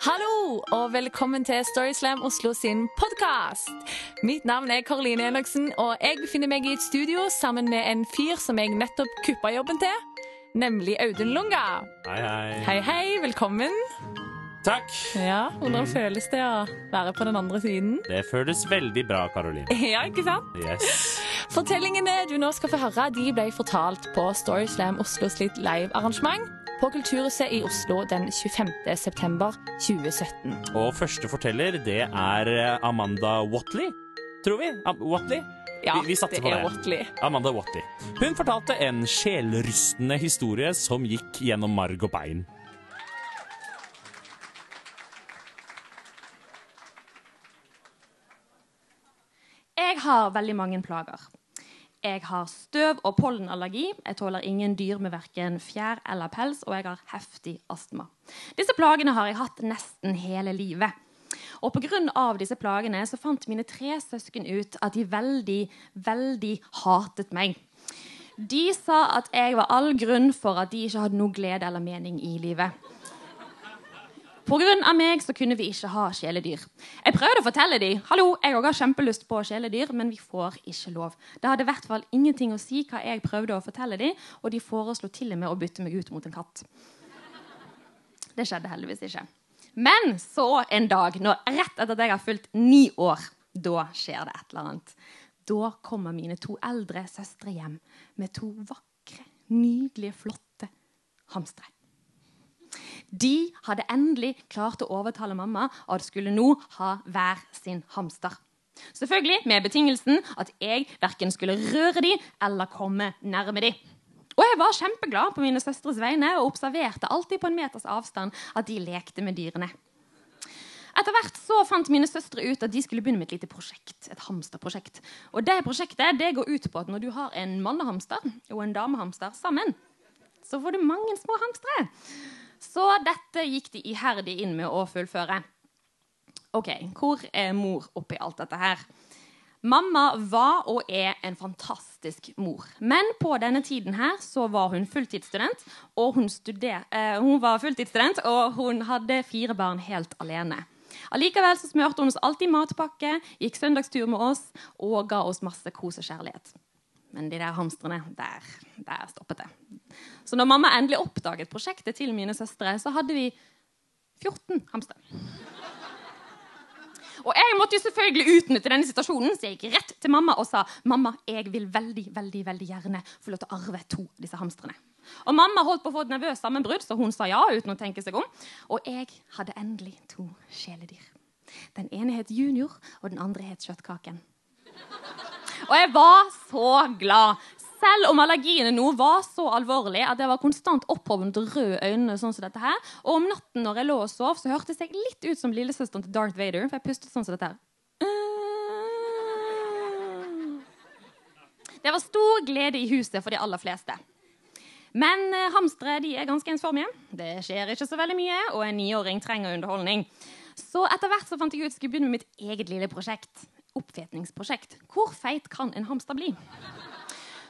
Hallo, og velkommen til Storyslam Oslo sin podkast. Mitt navn er Karoline Enoksen, og jeg befinner meg i et studio sammen med en fyr som jeg nettopp kuppa jobben til, nemlig Audun Lunga. Hei, hei. Hei, hei, velkommen. Takk. Ja, Hvordan føles det å være på den andre siden? Det føles veldig bra, Karoline. Ja, ikke sant? Yes. Fortellingene du nå skal få høre, de ble fortalt på Storyslam Oslo litt live-arrangement på Kulturhuset i Oslo den 25. september 2017. Og første forteller, det er Amanda Watley, tror vi. Am Watley? Ja, vi, vi det er. Watley. Amanda Watley. Hun fortalte en sjelrystende historie som gikk gjennom marg og bein. Jeg har veldig mange plager. Jeg har støv- og pollenallergi. Jeg tåler ingen dyr med verken fjær eller pels, og jeg har heftig astma. Disse plagene har jeg hatt nesten hele livet. Og pga. disse plagene så fant mine tre søsken ut at de veldig, veldig hatet meg. De sa at jeg var all grunn for at de ikke hadde noe glede eller mening i livet. Pga. meg så kunne vi ikke ha kjæledyr. Jeg prøvde å fortelle dem hallo, jeg også har kjempelyst på kjæledyr, men vi får ikke lov. Det hadde i hvert fall ingenting å si hva jeg prøvde å fortelle dem, og de foreslo til og med å bytte meg ut mot en katt. Det skjedde heldigvis ikke. Men så en dag, når, rett etter at jeg har fylt ni år, da skjer det et eller annet. Da kommer mine to eldre søstre hjem med to vakre, nydelige, flotte hamstere. De hadde endelig klart å overtale mamma at skulle nå ha hver sin hamster. Selvfølgelig med betingelsen at jeg verken skulle røre de eller komme nærme de. Og jeg var kjempeglad på mine søstres vegne og observerte alltid på en meters avstand at de lekte med dyrene. Etter hvert så fant mine søstre ut at de skulle begynne med et lite prosjekt. et hamsterprosjekt. Og det prosjektet det går ut på at når du har en mannehamster og en damehamster sammen, så får du mange små hamstere. Så dette gikk de iherdig inn med å fullføre. Ok, Hvor er mor oppi alt dette her? Mamma var og er en fantastisk mor. Men på denne tiden her så var hun fulltidsstudent, og hun, studer, eh, hun var fulltidsstudent, og hun hadde fire barn helt alene. Allikevel så smurte hun oss alltid matpakke, gikk søndagstur med oss og ga oss masse kos og kjærlighet. Men de der hamstrene, der, der stoppet det. Så når mamma endelig oppdaget prosjektet til mine søstre, så hadde vi 14 hamstere. Og jeg måtte jo selvfølgelig utnytte denne situasjonen, så jeg gikk rett til mamma og sa mamma, jeg vil veldig veldig, veldig gjerne få lov til å arve to av disse hamstrene. Og Mamma holdt på å få et nervøst sammenbrudd, så hun sa ja uten å tenke seg om. Og jeg hadde endelig to kjæledyr. Den ene het Junior, og den andre het Kjøttkaken. Og jeg var så glad. Selv om allergiene nå var så alvorlig at jeg var konstant opphovnet røde øyne, sånn som dette her. Og om natten når jeg lå og sov, så hørtes jeg litt ut som lillesøsteren til Darth Vader. For jeg pustet sånn som dette her. Det var stor glede i huset for de aller fleste. Men eh, hamstere de er ganske ensformige. Det skjer ikke så veldig mye, og en niåring trenger underholdning. Så etter hvert så fant jeg ut at jeg skulle begynne med mitt eget lille prosjekt. Oppfetningsprosjekt. Hvor feit kan en hamster bli?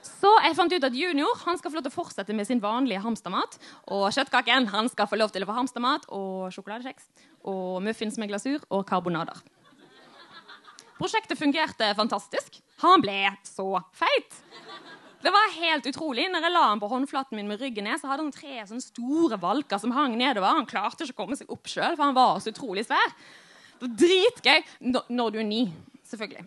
Så jeg fant ut at Junior han skal få lov til å fortsette med sin vanlige hamstermat. Og Kjøttkaken han skal få lov til å få hamstermat og sjokoladekjeks. Og muffins med glasur og karbonader. Prosjektet fungerte fantastisk. Han ble så feit. Det var helt utrolig. Når jeg la han på håndflaten min med ryggen ned, så hadde han tre sånne store valker som hang nedover. Han klarte ikke å komme seg opp sjøl, for han var så utrolig svær. Det var dritgøy når, du er ni, selvfølgelig.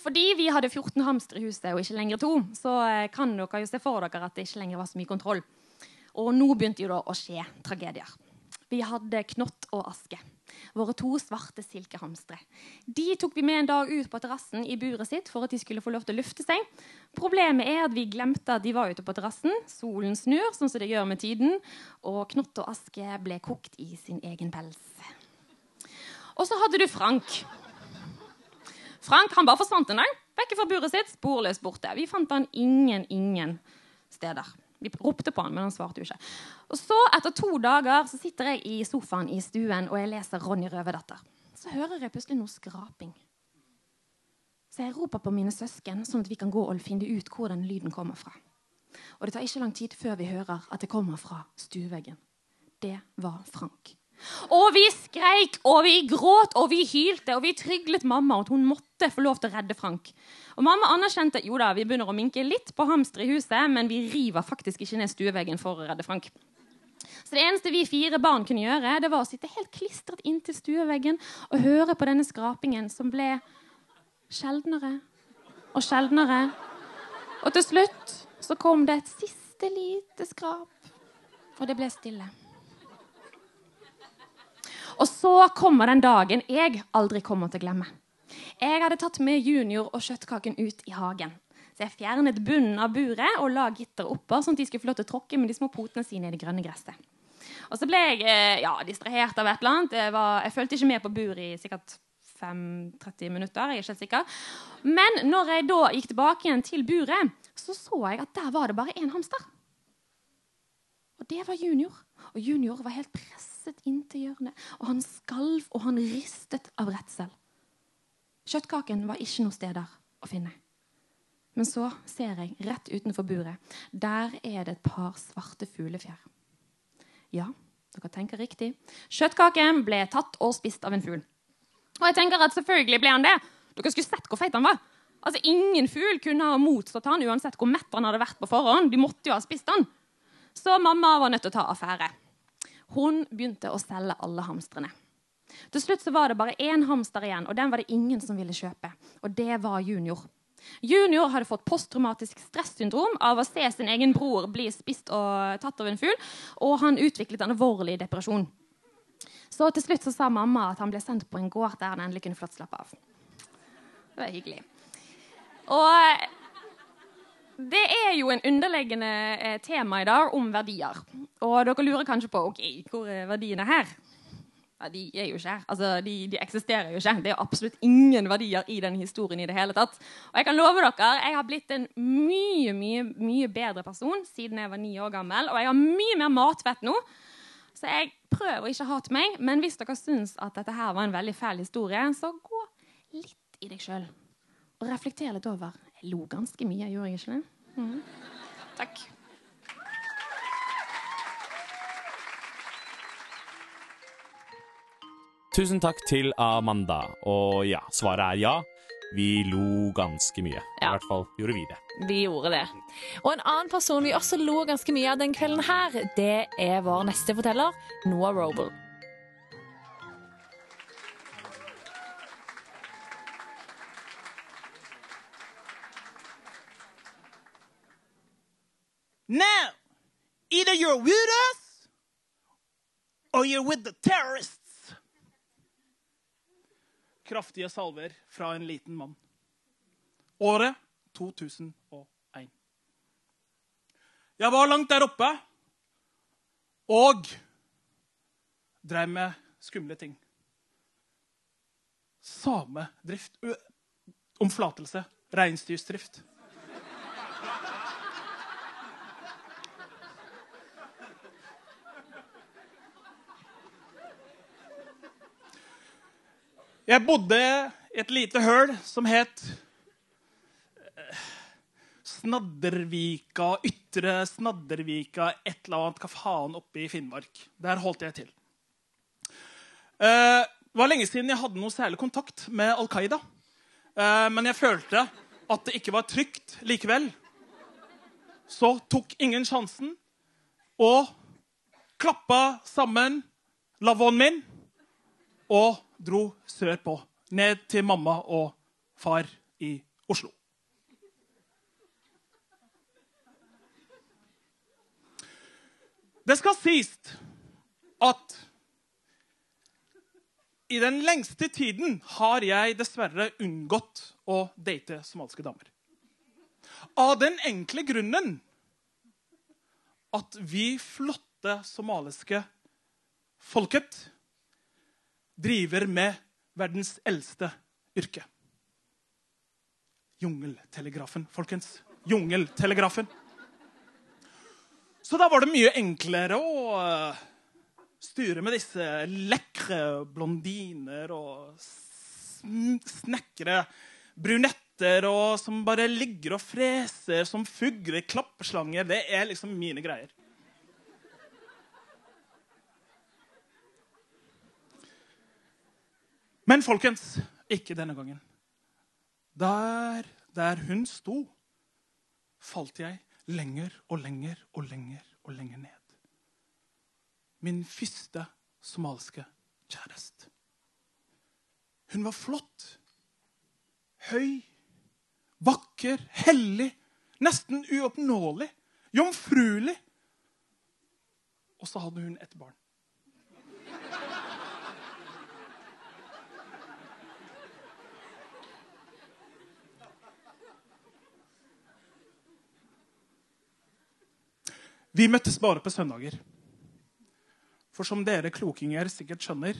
Fordi vi hadde 14 hamstere i huset og ikke lenger to, så eh, kan dere jo se for dere at det ikke lenger var så mye kontroll. Og nå begynte jo da å skje tragedier. Vi hadde Knott og Aske. Våre to svarte silkehamstere. De tok vi med en dag ut på terrassen i buret sitt for at de skulle få lov til å lufte seg. Problemet er at vi glemte at de var ute på terrassen. Solen snur, sånn som det gjør med tiden. Og Knott og Aske ble kokt i sin egen pels. Og så hadde du Frank. Frank han bare forsvant en dag. Vekk fra buret sitt, sporløst borte. Vi fant han ingen, ingen steder. Vi ropte på han, men han svarte jo ikke. Og så, etter to dager, så sitter jeg i sofaen i stuen og jeg leser Ronny Røverdatter. Så hører jeg plutselig noe skraping. Så jeg roper på mine søsken, sånn at vi kan gå og finne ut hvor den lyden kommer fra. Og det tar ikke lang tid før vi hører at det kommer fra stueveggen. Det var Frank. Og vi skreik, og vi gråt, og vi hylte, og vi tryglet mamma at hun måtte få lov til å redde Frank. Og Mamma anerkjente jo da, vi begynner å minke litt på hamster i huset, men vi river faktisk ikke ned stueveggen for å redde Frank. Så Det eneste vi fire barn kunne gjøre, det var å sitte helt klistret inntil stueveggen og høre på denne skrapingen som ble sjeldnere og sjeldnere. Og til slutt så kom det et siste lite skrap, og det ble stille. Og så kommer den dagen jeg aldri kommer til å glemme. Jeg hadde tatt med Junior og kjøttkaken ut i hagen. Så jeg fjernet bunnen av buret og la gitter oppå, sånn at de skulle få lov til å tråkke med de små potene sine i det grønne gresset. Og så ble jeg eh, ja, distrahert av et eller annet. Jeg, var, jeg fulgte ikke med på buret i sikkert 5-30 minutter. jeg er ikke helt sikker. Men når jeg da gikk tilbake igjen til buret, så så jeg at der var det bare én hamster. Det var Junior. Og Junior var helt presset inntil hjørnet. Og han skalv, og han ristet av redsel. Kjøttkaken var ikke noe sted der å finne. Men så ser jeg rett utenfor buret. Der er det et par svarte fuglefjær. Ja, dere tenker riktig. Kjøttkaken ble tatt og spist av en fugl. Og jeg tenker at selvfølgelig ble han det. Dere skulle sett hvor feit han var. Altså, Ingen fugl kunne ha motstått han uansett hvor mett han hadde vært på forhånd. De måtte jo ha spist han. Så mamma var nødt til å ta affære. Hun begynte å selge alle hamstrene. Til slutt så var det bare én hamster igjen, og den var det ingen som ville kjøpe. Og det var Junior. Junior hadde fått posttraumatisk stressyndrom av å se sin egen bror bli spist og tatt av en fugl, og han utviklet en alvorlig depresjon. Så til slutt så sa mamma at han ble sendt på en gård der han endelig kunne flott slappe av. Det var hyggelig. Og det er jo en underliggende eh, tema i dag om verdier. Og dere lurer kanskje på ok, hvor er verdiene her. Ja, de er jo ikke her. Altså, de, de, eksisterer jo ikke. Det er absolutt ingen verdier i den historien i det hele tatt. Og jeg kan love dere, jeg har blitt en mye, mye, mye bedre person siden jeg var ni år gammel. Og jeg har mye mer matvett nå. Så jeg prøver ikke å hate meg, men hvis dere syns at dette her var en veldig fæl historie, så gå litt i deg sjøl. Og reflekter litt over. Jeg lo ganske mye, gjorde jeg ikke det? Mm. Takk. Tusen takk til Amanda. Og ja, svaret er ja. Vi lo ganske mye. I Ja. hvert fall gjorde vi det. Vi gjorde det. Og en annen person vi også lo ganske mye av den kvelden her, det er vår neste forteller, Noah Robel. Either you're with us or you're with the terrorists. Kraftige salver fra en liten mann. Året 2001. Jeg var langt der oppe og drev med skumle ting. Samedrift Omflatelse. Reinsdyrsdrift. Jeg bodde i et lite høl som het eh, Snaddervika, Ytre Snaddervika, et eller annet, hva faen, oppe i Finnmark. Der holdt jeg til. Eh, Det var lenge siden jeg hadde noe særlig kontakt med Al Qaida. Eh, Men jeg følte at det ikke var trygt likevel. Så tok ingen sjansen og klappa sammen lavvoen min og dro sørpå. Ned til mamma og far i Oslo. Det skal sies at i den lengste tiden har jeg dessverre unngått å date somaliske damer. Av den enkle grunnen at vi flotte somaliske folket driver med verdens eldste yrke. Jungeltelegrafen, folkens. Jungeltelegrafen. Så da var det mye enklere å eh, styre med disse lekre blondiner og sn- snekre brunetter og som bare ligger og freser som fugler, klappeslanger. Det er liksom mine greier. Men folkens, ikke denne gangen. Der, der hun sto, falt jeg lenger og lenger og lenger og lenger ned. Min første somaliske kjæreste. Hun var flott, høy, vakker, hellig, nesten uoppnåelig, jomfruelig. Og så hadde hun et barn. Vi møttes bare på søndager. For som dere klokinger sikkert skjønner,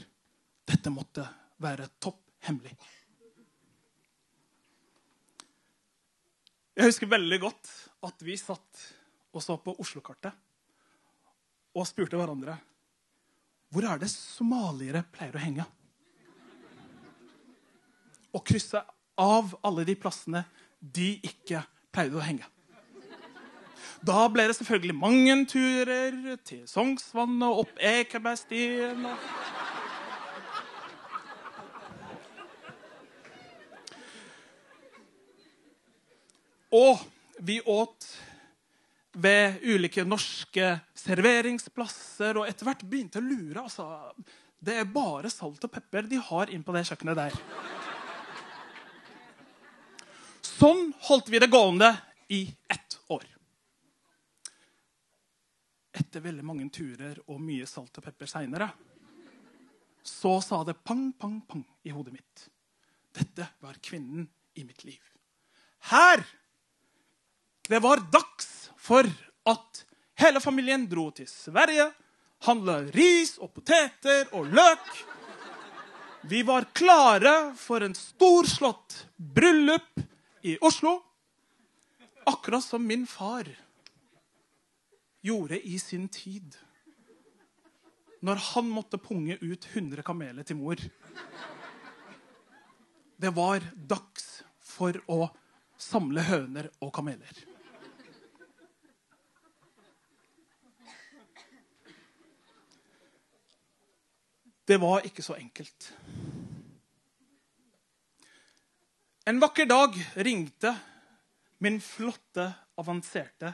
dette måtte være topp hemmelig. Jeg husker veldig godt at vi satt og så på Oslo-kartet og spurte hverandre hvor er det somaliere pleier å henge. Og krysse av alle de plassene de ikke pleide å henge. Da ble det selvfølgelig mange turer til Sognsvann og opp Ekebergstien. Og... vi åt ved ulike norske serveringsplasser, og etter hvert begynte å lure. altså, Det er bare salt og pepper de har inn på det kjøkkenet der. Sånn holdt vi det gående i ett år. Etter veldig mange turer og mye salt og pepper seinere så sa det pang, pang, pang i hodet mitt. Dette var kvinnen i mitt liv. Her! Det var dags for at hele familien dro til Sverige, handla ris og poteter og løk. Vi var klare for en storslått bryllup i Oslo. Akkurat som min far gjorde i sin tid. Når han måtte punge ut 100 kameler til mor. Det var dags for å samle høner og kameler. Det var ikke så enkelt. En vakker dag ringte min flotte, avanserte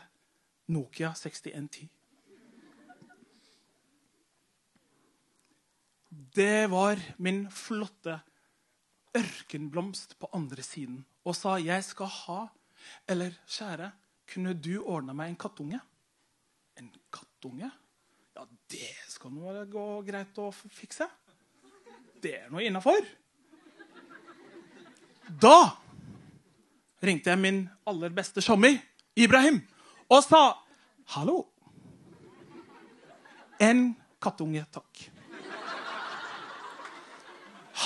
Nokia 6110. Det var min flotte ørkenblomst på andre siden og sa 'Jeg skal ha' Eller 'Kjære, kunne du ordna meg en kattunge?' En kattunge? Ja, det skal nå gå greit å fikse. Det er noe innafor. Da ringte jeg min aller beste sjommi, Ibrahim, og sa 'Hallo'. En kattunge, takk.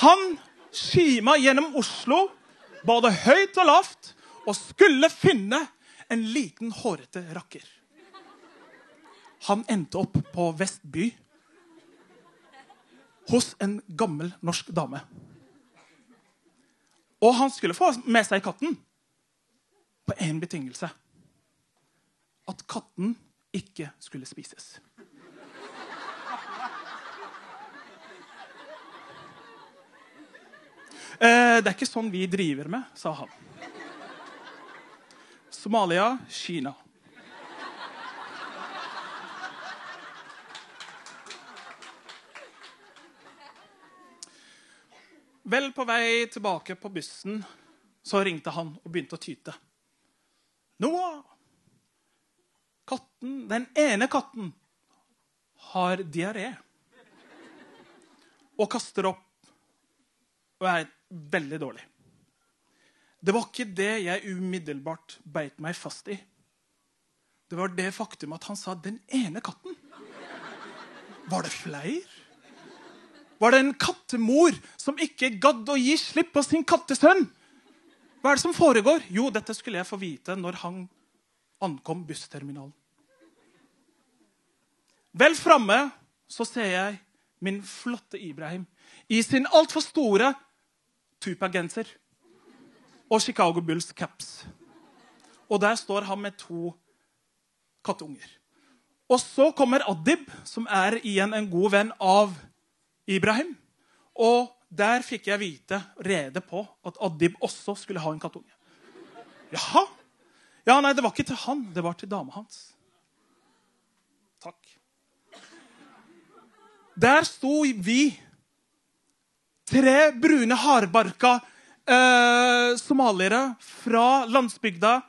Han skima gjennom Oslo, både høyt og lavt, og skulle finne en liten, hårete rakker. Han endte opp på Vestby hos en gammel norsk dame. Og han skulle få med seg katten på én betingelse. At katten ikke skulle spises. Eh, det er ikke sånn vi driver med, sa han. Somalia, Kina. Vel på vei tilbake på bussen så ringte han og begynte å tyte. Noah! Katten, den ene katten har diaré og kaster opp og er veldig dårlig. Det var ikke det jeg umiddelbart beit meg fast i. Det var det faktum at han sa 'den ene katten'. Var det fleir? Var det en kattemor som ikke gadd å gi slipp på sin kattesønn? Hva er det som foregår? Jo, dette skulle jeg få vite når han ankom bussterminalen. Vel framme så ser jeg min flotte Ibrahim i sin altfor store Tupac-genser og Chicago Bulls caps. Og der står han med to kattunger. Og så kommer Adib, som er igjen en god venn av Ibrahim. Og Der fikk jeg vite rede på at Adib også skulle ha en kattunge. Jaha? Ja, nei, det var ikke til han. Det var til dama hans. Takk. Der sto vi, tre brune, hardbarka eh, somaliere fra landsbygda,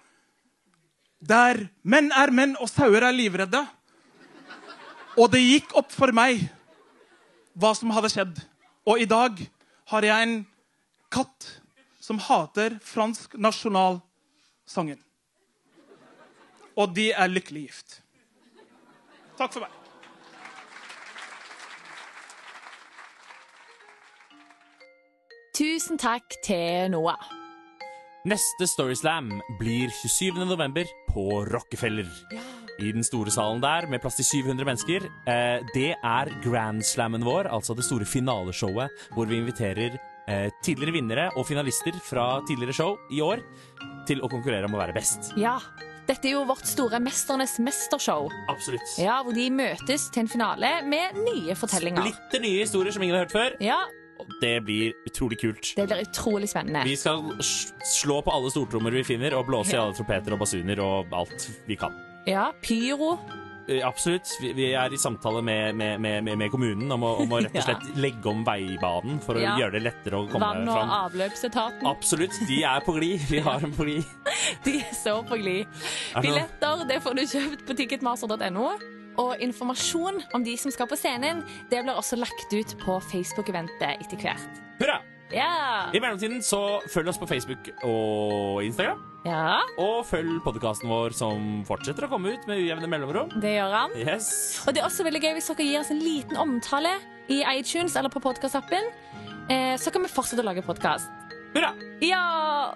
der menn er menn og sauer er livredde. Og det gikk opp for meg hva som hadde skjedd. Og i dag har jeg en katt som hater fransk nasjonalsangen. Og de er lykkelig gift. Takk for meg. Tusen takk til Noah. Neste Storyslam blir 27. november på Rockefeller. I den store salen der, med plass til 700 mennesker. Eh, det er Grand-slammen vår, altså det store finaleshowet, hvor vi inviterer eh, tidligere vinnere og finalister fra tidligere show i år til å konkurrere om å være best. Ja, dette er jo vårt store Mesternes mestershow. Absolutt. Ja, Hvor de møtes til en finale med nye fortellinger. Splitter nye historier som ingen har hørt før. Ja, det blir utrolig kult. Det blir utrolig spennende. Vi skal slå på alle stortrommer vi finner, og blåse i alle trompeter og basuner og alt vi kan. Ja, Pyro. Eh, Absolutt. Vi, er i samtale med, med, med, med- kommunen om å, om å rett og slett legge om veibanen for å Ja. gjøre det lettere å komme fram. Vann- og avløpsetaten. Absolutt. De er på glid. Vi har dem på glid. De er så på glid. Er Billetter det får du kjøpt på ticketmaster.no. Og informasjon om de som skal på scenen, det blir også lagt ut på Facebook-eventet etter hvert. Hurra! Ja. I mellomtiden så følg oss på Facebook og Instagram. ja, Og følg podkasten vår som fortsetter å komme ut med ujevne mellomrom. det gjør han. Yes. Og det er også veldig gøy hvis dere gir oss en liten omtale i iTunes eller på podkastappen. Eh, så kan vi fortsette å lage podkast. Hurra! Ja!